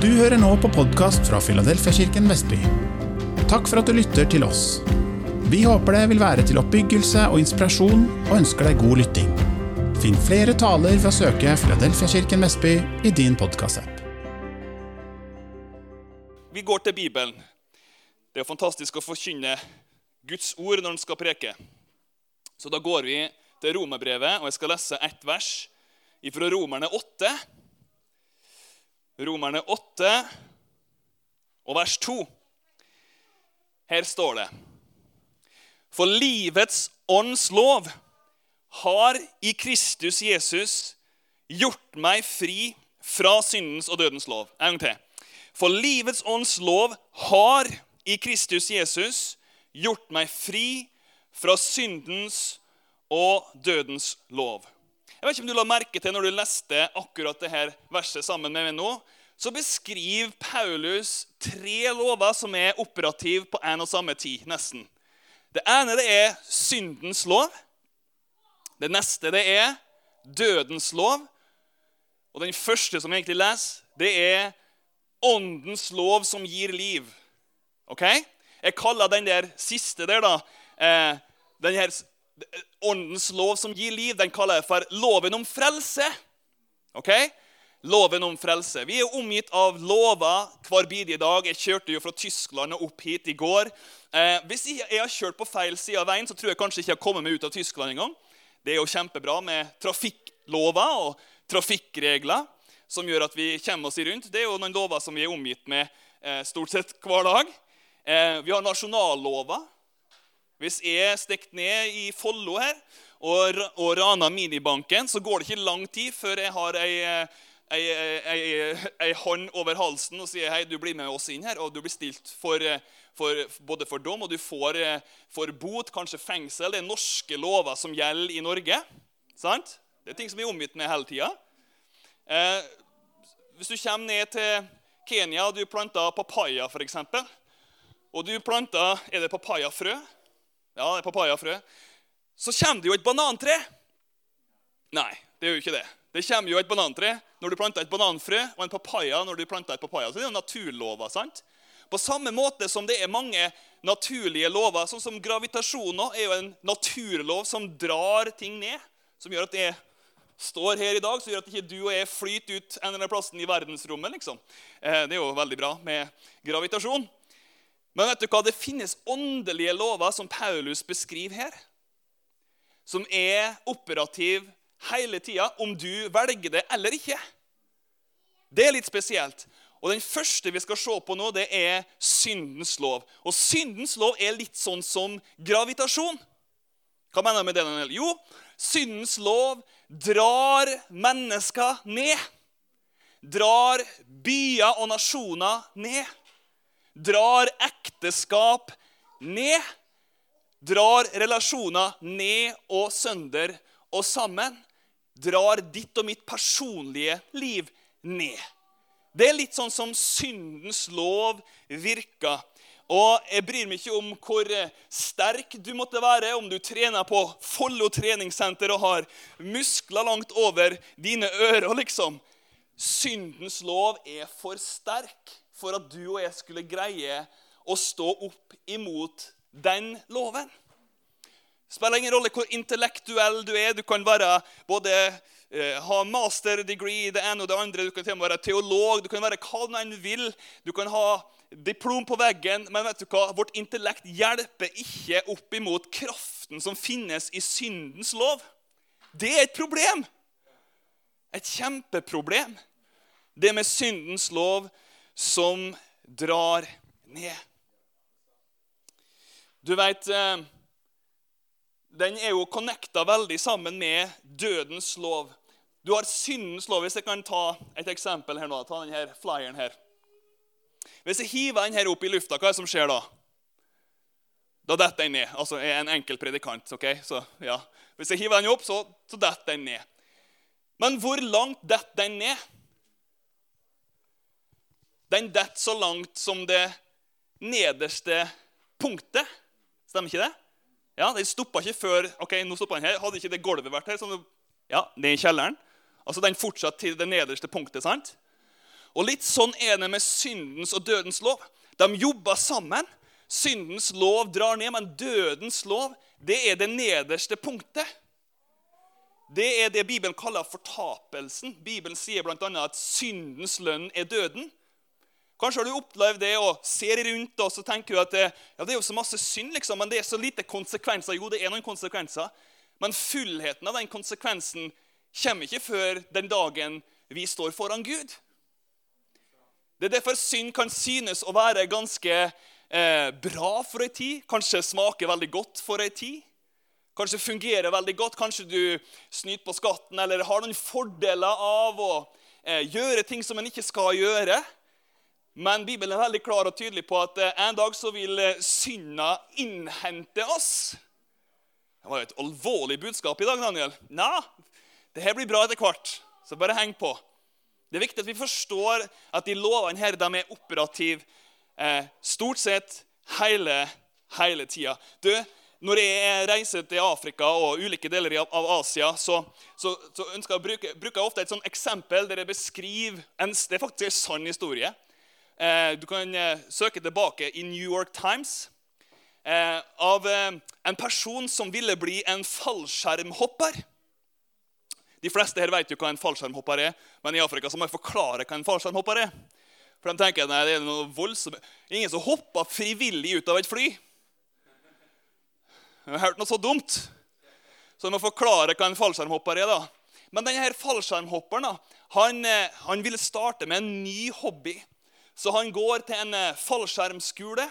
Du hører nå på podkast fra Filadelfiakirken Vestby. Takk for at du lytter til oss. Vi håper det vil være til oppbyggelse og inspirasjon, og ønsker deg god lytting. Finn flere taler ved å søke Filadelfiakirken Vestby i din podkastapp. Vi går til Bibelen. Det er fantastisk å forkynne Guds ord når en skal preke. Så da går vi til Romerbrevet, og jeg skal lese ett vers fra Romerne 8. Romerne 8 og vers 2. Her står det For livets ånds lov har i Kristus Jesus gjort meg fri fra syndens og dødens lov. En gang til. For livets ånds lov har i Kristus Jesus gjort meg fri fra syndens og dødens lov. Jeg vet ikke om du la merke til når du leste akkurat dette verset sammen med meg nå, så beskriver Paulus tre lover som er operative på en og samme tid. nesten. Det ene det er syndens lov. Det neste det er dødens lov. Og den første som jeg egentlig leser, det er åndens lov som gir liv. Ok? Jeg kaller den der siste der, da eh, den her Åndens lov som gir liv, den kaller jeg for loven om frelse. Ok? Loven om frelse. Vi er omgitt av lover hver bidige dag. Jeg kjørte jo fra Tyskland og opp hit i går. Eh, hvis jeg har kjørt på feil side av veien, så tror jeg kanskje ikke jeg har kommet meg ut av Tyskland engang. Det er jo kjempebra med trafikklover og trafikkregler som gjør at vi kommer oss rundt. Det er jo noen lover som vi er omgitt med eh, stort sett hver dag. Eh, vi har nasjonallover. Hvis jeg stikker ned i Follo her og, og raner minibanken, så går det ikke lang tid før jeg har ei, ei, ei, ei hånd over halsen og sier hei, du blir med oss inn her, og du blir stilt for, for, både for dom og du får for bot, kanskje fengsel. Det er norske lover som gjelder i Norge. sant? Det er ting som vi er omgitt med hele tida. Eh, hvis du kommer ned til Kenya og du planter papaya, f.eks., og du planter Er det papayafrø? Ja, det er papayafrø. Så kommer det jo et banantre. Nei, det gjør jo ikke det. Det kommer jo et banantre når du planter et bananfrø, og en papaya når du planter et papaya. Så det er jo naturlover. sant? På samme måte som det er mange naturlige lover, sånn som gravitasjon er jo en naturlov som drar ting ned. Som gjør at det står her i dag, som gjør at ikke du og jeg flyter ut en eller annen plass i verdensrommet. liksom. Eh, det er jo veldig bra med gravitasjon. Men vet du hva? det finnes åndelige lover som Paulus beskriver her. Som er operativ hele tida, om du velger det eller ikke. Det er litt spesielt. Og Den første vi skal se på nå, det er syndens lov. Og Syndens lov er litt sånn som gravitasjon. Hva mener jeg med det? Daniel? Jo, syndens lov drar mennesker ned. Drar byer og nasjoner ned. Drar ekteskap ned. Drar relasjoner ned og sønder og sammen drar ditt og mitt personlige liv ned. Det er litt sånn som syndens lov virker. Og Jeg bryr meg ikke om hvor sterk du måtte være, om du trener på Follo treningssenter og har muskler langt over dine ører. liksom. Syndens lov er for sterk for at du og jeg skulle greie å stå opp imot den loven. Det spiller ingen rolle hvor intellektuell du er. Du kan være både eh, ha master degree, det ene og det andre. Du kan til og med være teolog. Du kan være hva du enn vil. Du kan ha diplom på veggen. Men vet du hva? vårt intellekt hjelper ikke opp imot kraften som finnes i syndens lov. Det er et problem. Et kjempeproblem. Det med syndens lov som drar ned. Du veit eh, den er jo connecta veldig sammen med dødens lov. Du har syndens lov. Hvis jeg kan ta et eksempel her nå, ta denne flyeren her. Hvis jeg hiver den her opp i lufta, hva er det som skjer da? Da detter den ned. Altså jeg er en enkel predikant. ok? Så, ja. Hvis jeg hiver den opp, så, så detter den ned. Men hvor langt detter den ned? Den detter så langt som det nederste punktet. Stemmer ikke det? Ja, Den stoppa ikke før ok, nå den her. Hadde ikke det gulvet vært her? så ja, er i kjelleren. Altså Den fortsatte til det nederste punktet. sant? Og litt sånn er det med syndens og dødens lov. De jobber sammen. Syndens lov drar ned, men dødens lov det er det nederste punktet. Det er det Bibelen kaller fortapelsen. Bibelen sier bl.a. at syndens lønn er døden. Kanskje har du opplevd det og ser rundt og så tenker du at det, ja, det er jo så masse synd, liksom, men det er så lite konsekvenser. Jo, det er noen konsekvenser, men fullheten av den konsekvensen kommer ikke før den dagen vi står foran Gud. Det er derfor synd kan synes å være ganske eh, bra for ei tid. Kanskje smake veldig godt for ei tid. Kanskje fungerer veldig godt. Kanskje du snyter på skatten eller har noen fordeler av å eh, gjøre ting som en ikke skal gjøre. Men Bibelen er veldig klar og tydelig på at eh, en dag så vil eh, synda innhente oss. Det var jo et alvorlig budskap i dag, Daniel. Nei, det her blir bra etter hvert, så bare heng på. Det er viktig at vi forstår at de lovene her de er operative eh, stort sett hele, hele tida. Du, når jeg reiser til Afrika og ulike deler av Asia, så, så, så jeg bruke, bruker jeg ofte et sånt eksempel der jeg beskriver en, Det er faktisk en sann historie. Eh, du kan eh, søke tilbake i New York Times eh, av en person som ville bli en fallskjermhopper. De fleste her vet jo hva en fallskjermhopper er, men i Afrika så må jeg forklare hva en fallskjermhopper er. For de tenker nei, det er noe voldsomt. Ingen som hopper frivillig ut av et fly. Jeg har hørt noe så dumt. Så jeg må forklare hva en fallskjermhopper er. da. Men denne fallskjermhopperen han, eh, han ville starte med en ny hobby. Så han går til en eh, fallskjermskole.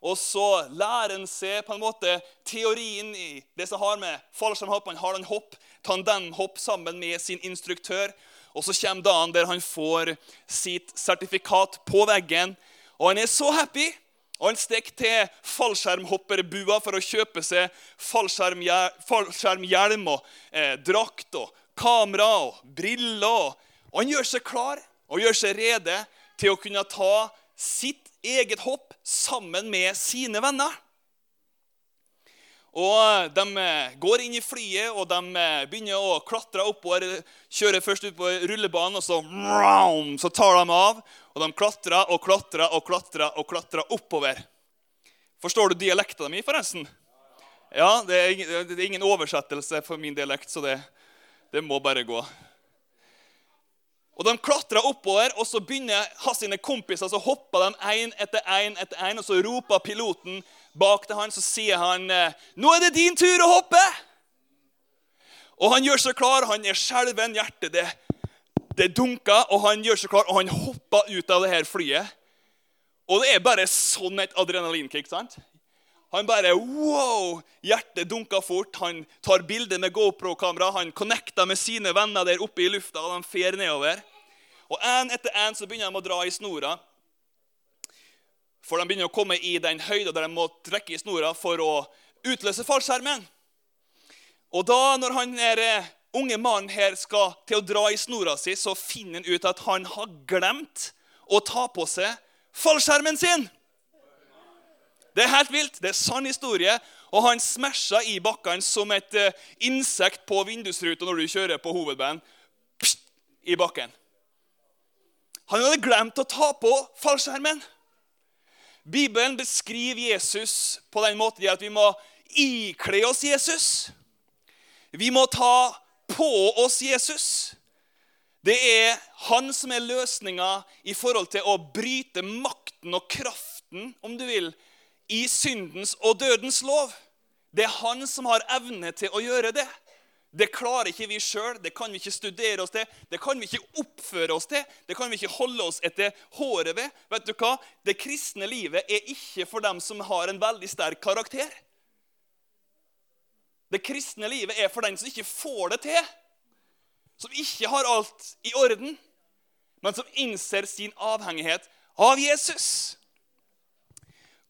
Og så lærer han seg på en måte teorien i det som har med fallskjermhopp. Han har en hopp, tandemhopp sammen med sin instruktør. Og så kommer dagen der han får sitt sertifikat på veggen. Og han er så happy. Og han stikker til fallskjermhopperbua for å kjøpe seg fallskjermhjelm og eh, drakt og kamera og briller. Og han gjør seg klar og gjør seg rede til å kunne ta sitt eget hopp sammen med sine venner. Og De går inn i flyet og de begynner å klatre oppover. Kjører først ut på rullebanen, og så, så tar de av. Og De klatrer og klatrer og klatrer og klatrer oppover. Forstår du dialekta mi, forresten? Ja, det er, ingen oversettelse for min dialekt, så det, det må bare gå. Og De klatrer oppover, og så begynner hans sine kompiser så hopper de én etter én, etter en, og så roper piloten bak til han, så sier han, 'Nå er det din tur å hoppe!' Og Han gjør seg klar, han er skjelven, hjertet det, det dunker, og han gjør seg klar, og han hopper ut av det her flyet. Og det er bare sånn et adrenalinkick. sant? Han bare wow! Hjertet dunker fort. Han tar bilde med GoPro-kamera. Han connecter med sine venner der oppe i lufta, og de fer nedover. Og En etter en så begynner de å dra i snora. For de begynner å komme i den høyda der de må trekke i snora for å utløse fallskjermen. Og da, når han er eh, unge mannen her skal til å dra i snora si, så finner han ut at han har glemt å ta på seg fallskjermen sin. Det er helt vilt. Det er sann historie. Og han smasha i bakkene som et uh, insekt på vindusruta når du kjører på hovedbanen. I bakken. Han hadde glemt å ta på fallskjermen. Bibelen beskriver Jesus på den måten at vi må ikle oss Jesus. Vi må ta på oss Jesus. Det er han som er løsninga i forhold til å bryte makten og kraften, om du vil, i syndens og dødens lov. Det er han som har evne til å gjøre det. Det klarer ikke vi sjøl, det kan vi ikke studere oss til, det kan vi ikke oppføre oss til, det kan vi ikke holde oss etter håret ved. Vet du hva? Det kristne livet er ikke for dem som har en veldig sterk karakter. Det kristne livet er for den som ikke får det til, som ikke har alt i orden, men som innser sin avhengighet av Jesus.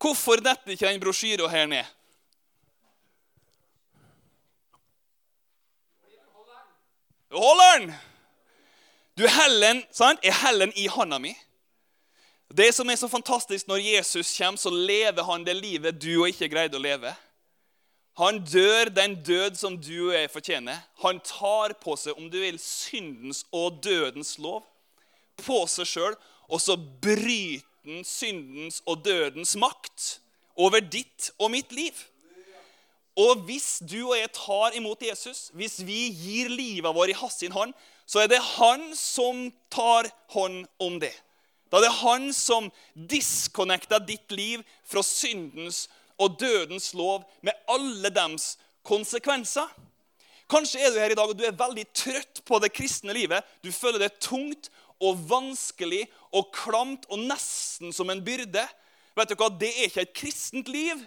Hvorfor detter ikke den brosjyra her ned? Du holder den! Du heller den, sant? Jeg heller den i hånda mi. Det som er så fantastisk Når Jesus kommer, så lever han det livet du og ikke greide å leve. Han dør den død som du og jeg fortjener. Han tar på seg om du vil, syndens og dødens lov på seg sjøl, og så bryter han syndens og dødens makt over ditt og mitt liv. Og hvis du og jeg tar imot Jesus, hvis vi gir livet vårt i hans hånd, så er det han som tar hånd om det. Da er det han som disconnecter ditt liv fra syndens og dødens lov med alle dems konsekvenser. Kanskje er du her i dag og du er veldig trøtt på det kristne livet. Du føler det tungt og vanskelig og klamt og nesten som en byrde. Vet du hva? Det er ikke et kristent liv.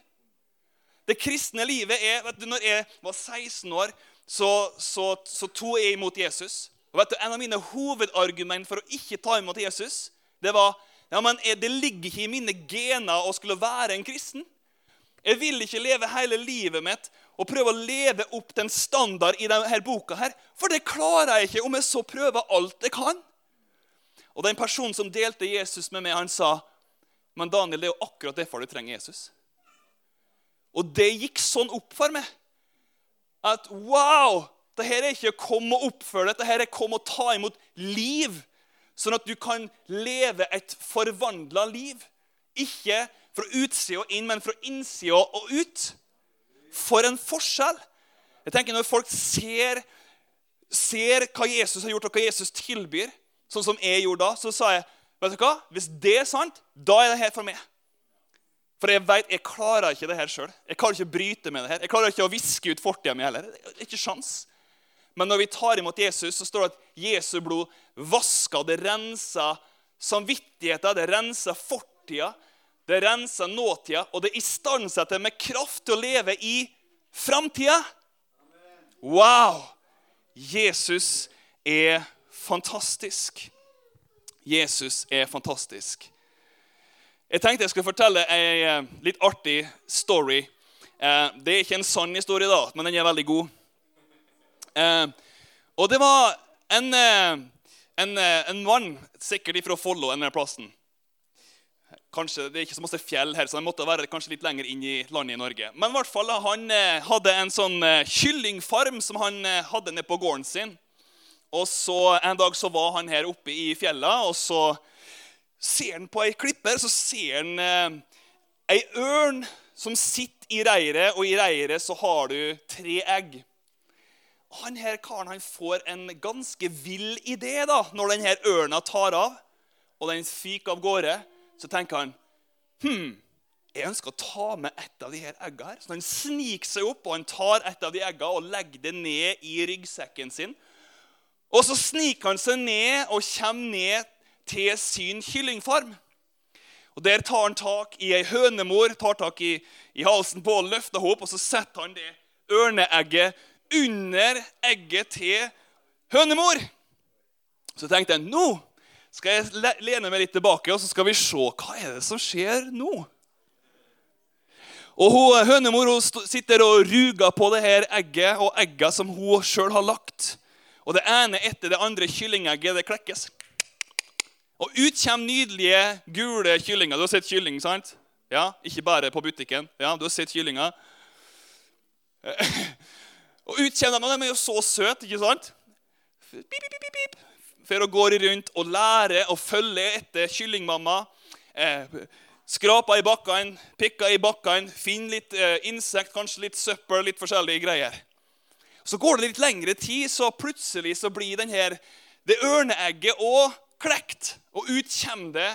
Det kristne livet er vet du, når jeg var 16 år, så, så, så tok jeg imot Jesus. Og vet du, En av mine hovedargument for å ikke ta imot Jesus, det var ja, men det ligger ikke i mine gener å skulle være en kristen. Jeg vil ikke leve hele livet mitt og prøve å leve opp til en standard i denne boka, her, for det klarer jeg ikke om jeg så prøver alt jeg kan. Og Den personen som delte Jesus med meg, han sa men Daniel, det er jo akkurat derfor du trenger Jesus. Og det gikk sånn opp for meg at wow! Dette er ikke å komme og oppføre dette her er å komme og ta imot liv. Sånn at du kan leve et forvandla liv. Ikke fra utsida og inn, men fra innsida og ut. For en forskjell! Jeg tenker Når folk ser, ser hva Jesus har gjort, og hva Jesus tilbyr, sånn som jeg gjorde da, så sa jeg vet du hva? Hvis det er sant, da er det her for meg. For jeg vet, jeg klarer ikke det her sjøl. Jeg klarer ikke å bryte med det her. Jeg klarer ikke å viske ut fortida mi heller. Det er ikke sjans. Men når vi tar imot Jesus, så står det at Jesu blod vasker, det renser samvittigheten, det renser fortida, det renser nåtida, og det istandsetter med kraft til å leve i framtida. Wow! Jesus er fantastisk. Jesus er fantastisk. Jeg tenkte jeg skulle fortelle en eh, litt artig story. Eh, det er ikke en sann historie, da, men den er veldig god. Eh, og det var en, en, en mann, sikkert fra Follo, denne plassen. Kanskje, Det er ikke så masse fjell her, så han måtte være kanskje litt lenger inn i landet i Norge. Men i hvert fall, han hadde en sånn kyllingfarm som han hadde nede på gården sin. Og så En dag så var han her oppe i fjella, og så ser han på ei klipper så ser han eh, ei ørn som sitter i reiret, og i reiret så har du tre egg. Han her karen han får en ganske vill idé da, når denne ørna tar av, og den fyker av gårde. Så tenker han hm, jeg ønsker å ta med et av de her egga her. Så han sniker seg opp og han tar et av de egga og legger det ned i ryggsekken sin. Og så sniker han seg ned og kommer ned til sin kyllingfarm. Og Der tar han tak i ei hønemor, tar tak i, i halsen på og løfter henne opp, og så setter han det ørneegget under egget til hønemor. Så tenkte jeg nå skal jeg lene meg litt tilbake og så skal vi se hva er det som skjer nå. Og hun, Hønemor hun sitter og ruger på det her egget og egget som hun sjøl har lagt. Og det ene etter det andre kyllingegget det klekkes. Og ut kommer nydelige, gule kyllinger. Du har sett kylling, sant? Ja, Ikke bare på butikken. Ja, Du har sett kyllinger. Og ut kommer de. De er jo så søte, ikke sant? Bip, bip, bip, bip. For å gå rundt og lære å følge etter kyllingmamma. Eh, skraper i bakkene, pikka i bakkene, finne litt eh, insekt, kanskje litt søppel, litt forskjellige greier. Så går det litt lengre tid, så plutselig så blir denne, det ørneegget òg klekt. Og ut kommer det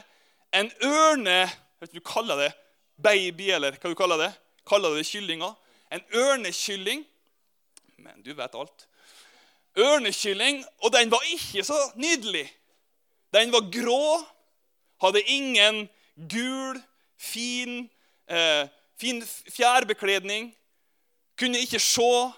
en ørne... Vet du, du kaller det baby, eller hva du kaller det? Kaller det kyllinger? En ørnekylling. Men du vet alt. Ørnekylling, og den var ikke så nydelig. Den var grå, hadde ingen gul, fin, eh, fin fjærbekledning. Kunne ikke se.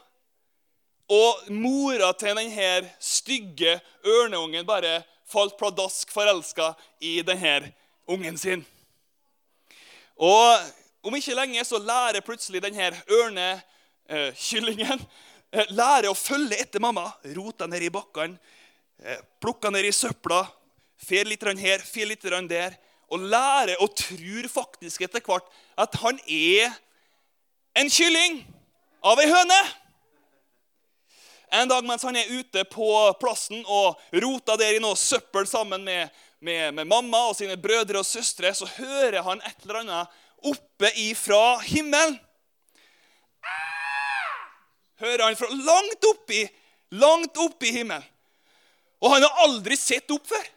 Og mora til denne stygge ørneungen bare falt pladask forelska i denne ungen sin. Og om ikke lenge så lærer plutselig denne ørnekyllingen eh, lærer å følge etter mamma. Rota ned i bakkene, eh, plukker ned i søpla, fer litt her, fer litt der. Og lærer og tror faktisk etter hvert at han er en kylling av ei høne. En dag mens han er ute på plassen og roter der i noe søppel sammen med med, med mamma og sine brødre og søstre, så hører han et eller annet oppe ifra himmelen. Hører han fra langt oppi, langt oppi himmelen. Og han har aldri sett opp før.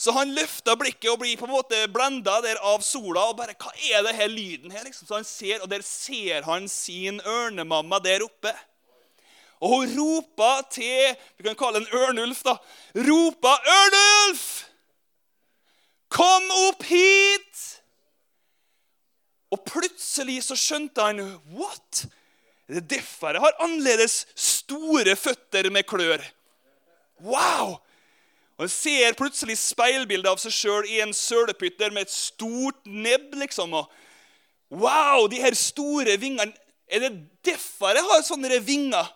Så han løfter blikket og blir på en måte blenda av sola. og bare, Hva er det her lyden her? Liksom? Så han ser, Og der ser han sin ørnemamma der oppe. Og hun roper til Vi kan kalle den Ørnulf, da. Ropa 'Ørnulf! Kom opp hit!' Og plutselig så skjønte han What? Det er jeg har annerledes store føtter med klør. Wow! Og Han ser plutselig speilbildet av seg sjøl i en sølepytter med et stort nebb. liksom. Og, wow, de her store vingene Er det derfor jeg har sånne vinger?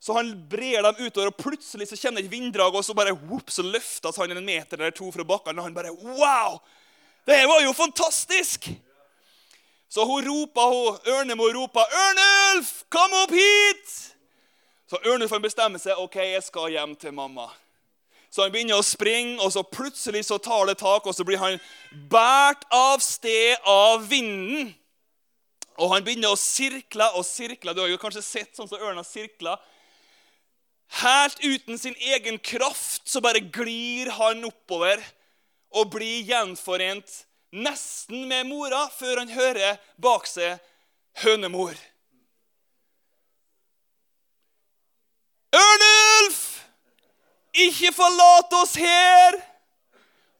Så han brer dem utover, og plutselig så kjenner et vinddrag, og så bare whoop, så løftes han en meter eller to fra bakken. Og han bare Wow! Det var jo fantastisk! Så hun ropa, hun, Ørnemo ropa, 'Ørnulf, kom opp hit!' Så Ørnulf bestemmer seg. 'OK, jeg skal hjem til mamma.' Så han begynner å springe, og så plutselig så tar det tak, og så blir han båret av sted av vinden. Og han begynner å sirkle og sirkle. Du har jo kanskje sett sånn som ørna sirkler. Helt uten sin egen kraft så bare glir han oppover og blir gjenforent nesten med mora før han hører bak seg hønemor. Ørnulf! Ikke forlat oss her!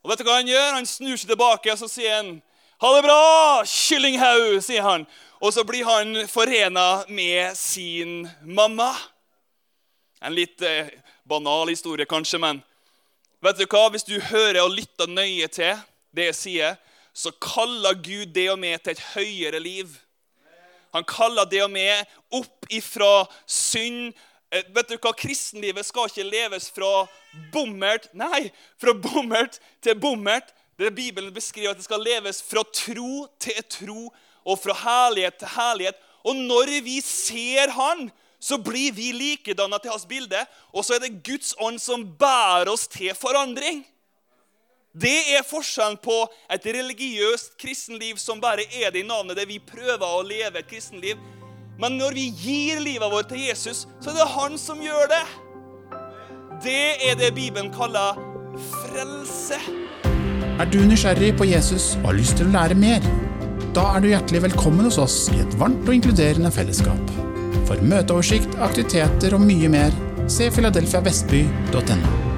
Og vet du hva Han gjør? Han snur seg tilbake og så sier han, ha det bra, kyllinghaug, sier han. Og så blir han forena med sin mamma. En litt eh, banal historie, kanskje, men vet du hva? hvis du hører og lytter nøye til det jeg sier, så kaller Gud det og meg til et høyere liv. Han kaller det og meg opp ifra synd, Eh, vet du hva? Kristenlivet skal ikke leves fra bommert Nei, fra bommert til bommert. Det Bibelen beskriver at det skal leves fra tro til tro og fra herlighet til herlighet. Og når vi ser Han, så blir vi likedanna til hans bilde. Og så er det Guds ånd som bærer oss til forandring. Det er forskjellen på et religiøst kristenliv som bare er det i navnet, det vi prøver å leve et kristenliv, men når vi gir livet vårt til Jesus, så er det han som gjør det. Det er det Bibelen kaller frelse. Er du nysgjerrig på Jesus og har lyst til å lære mer? Da er du hjertelig velkommen hos oss i et varmt og inkluderende fellesskap. For møteoversikt, aktiviteter og mye mer, se filadelfiavestby.no.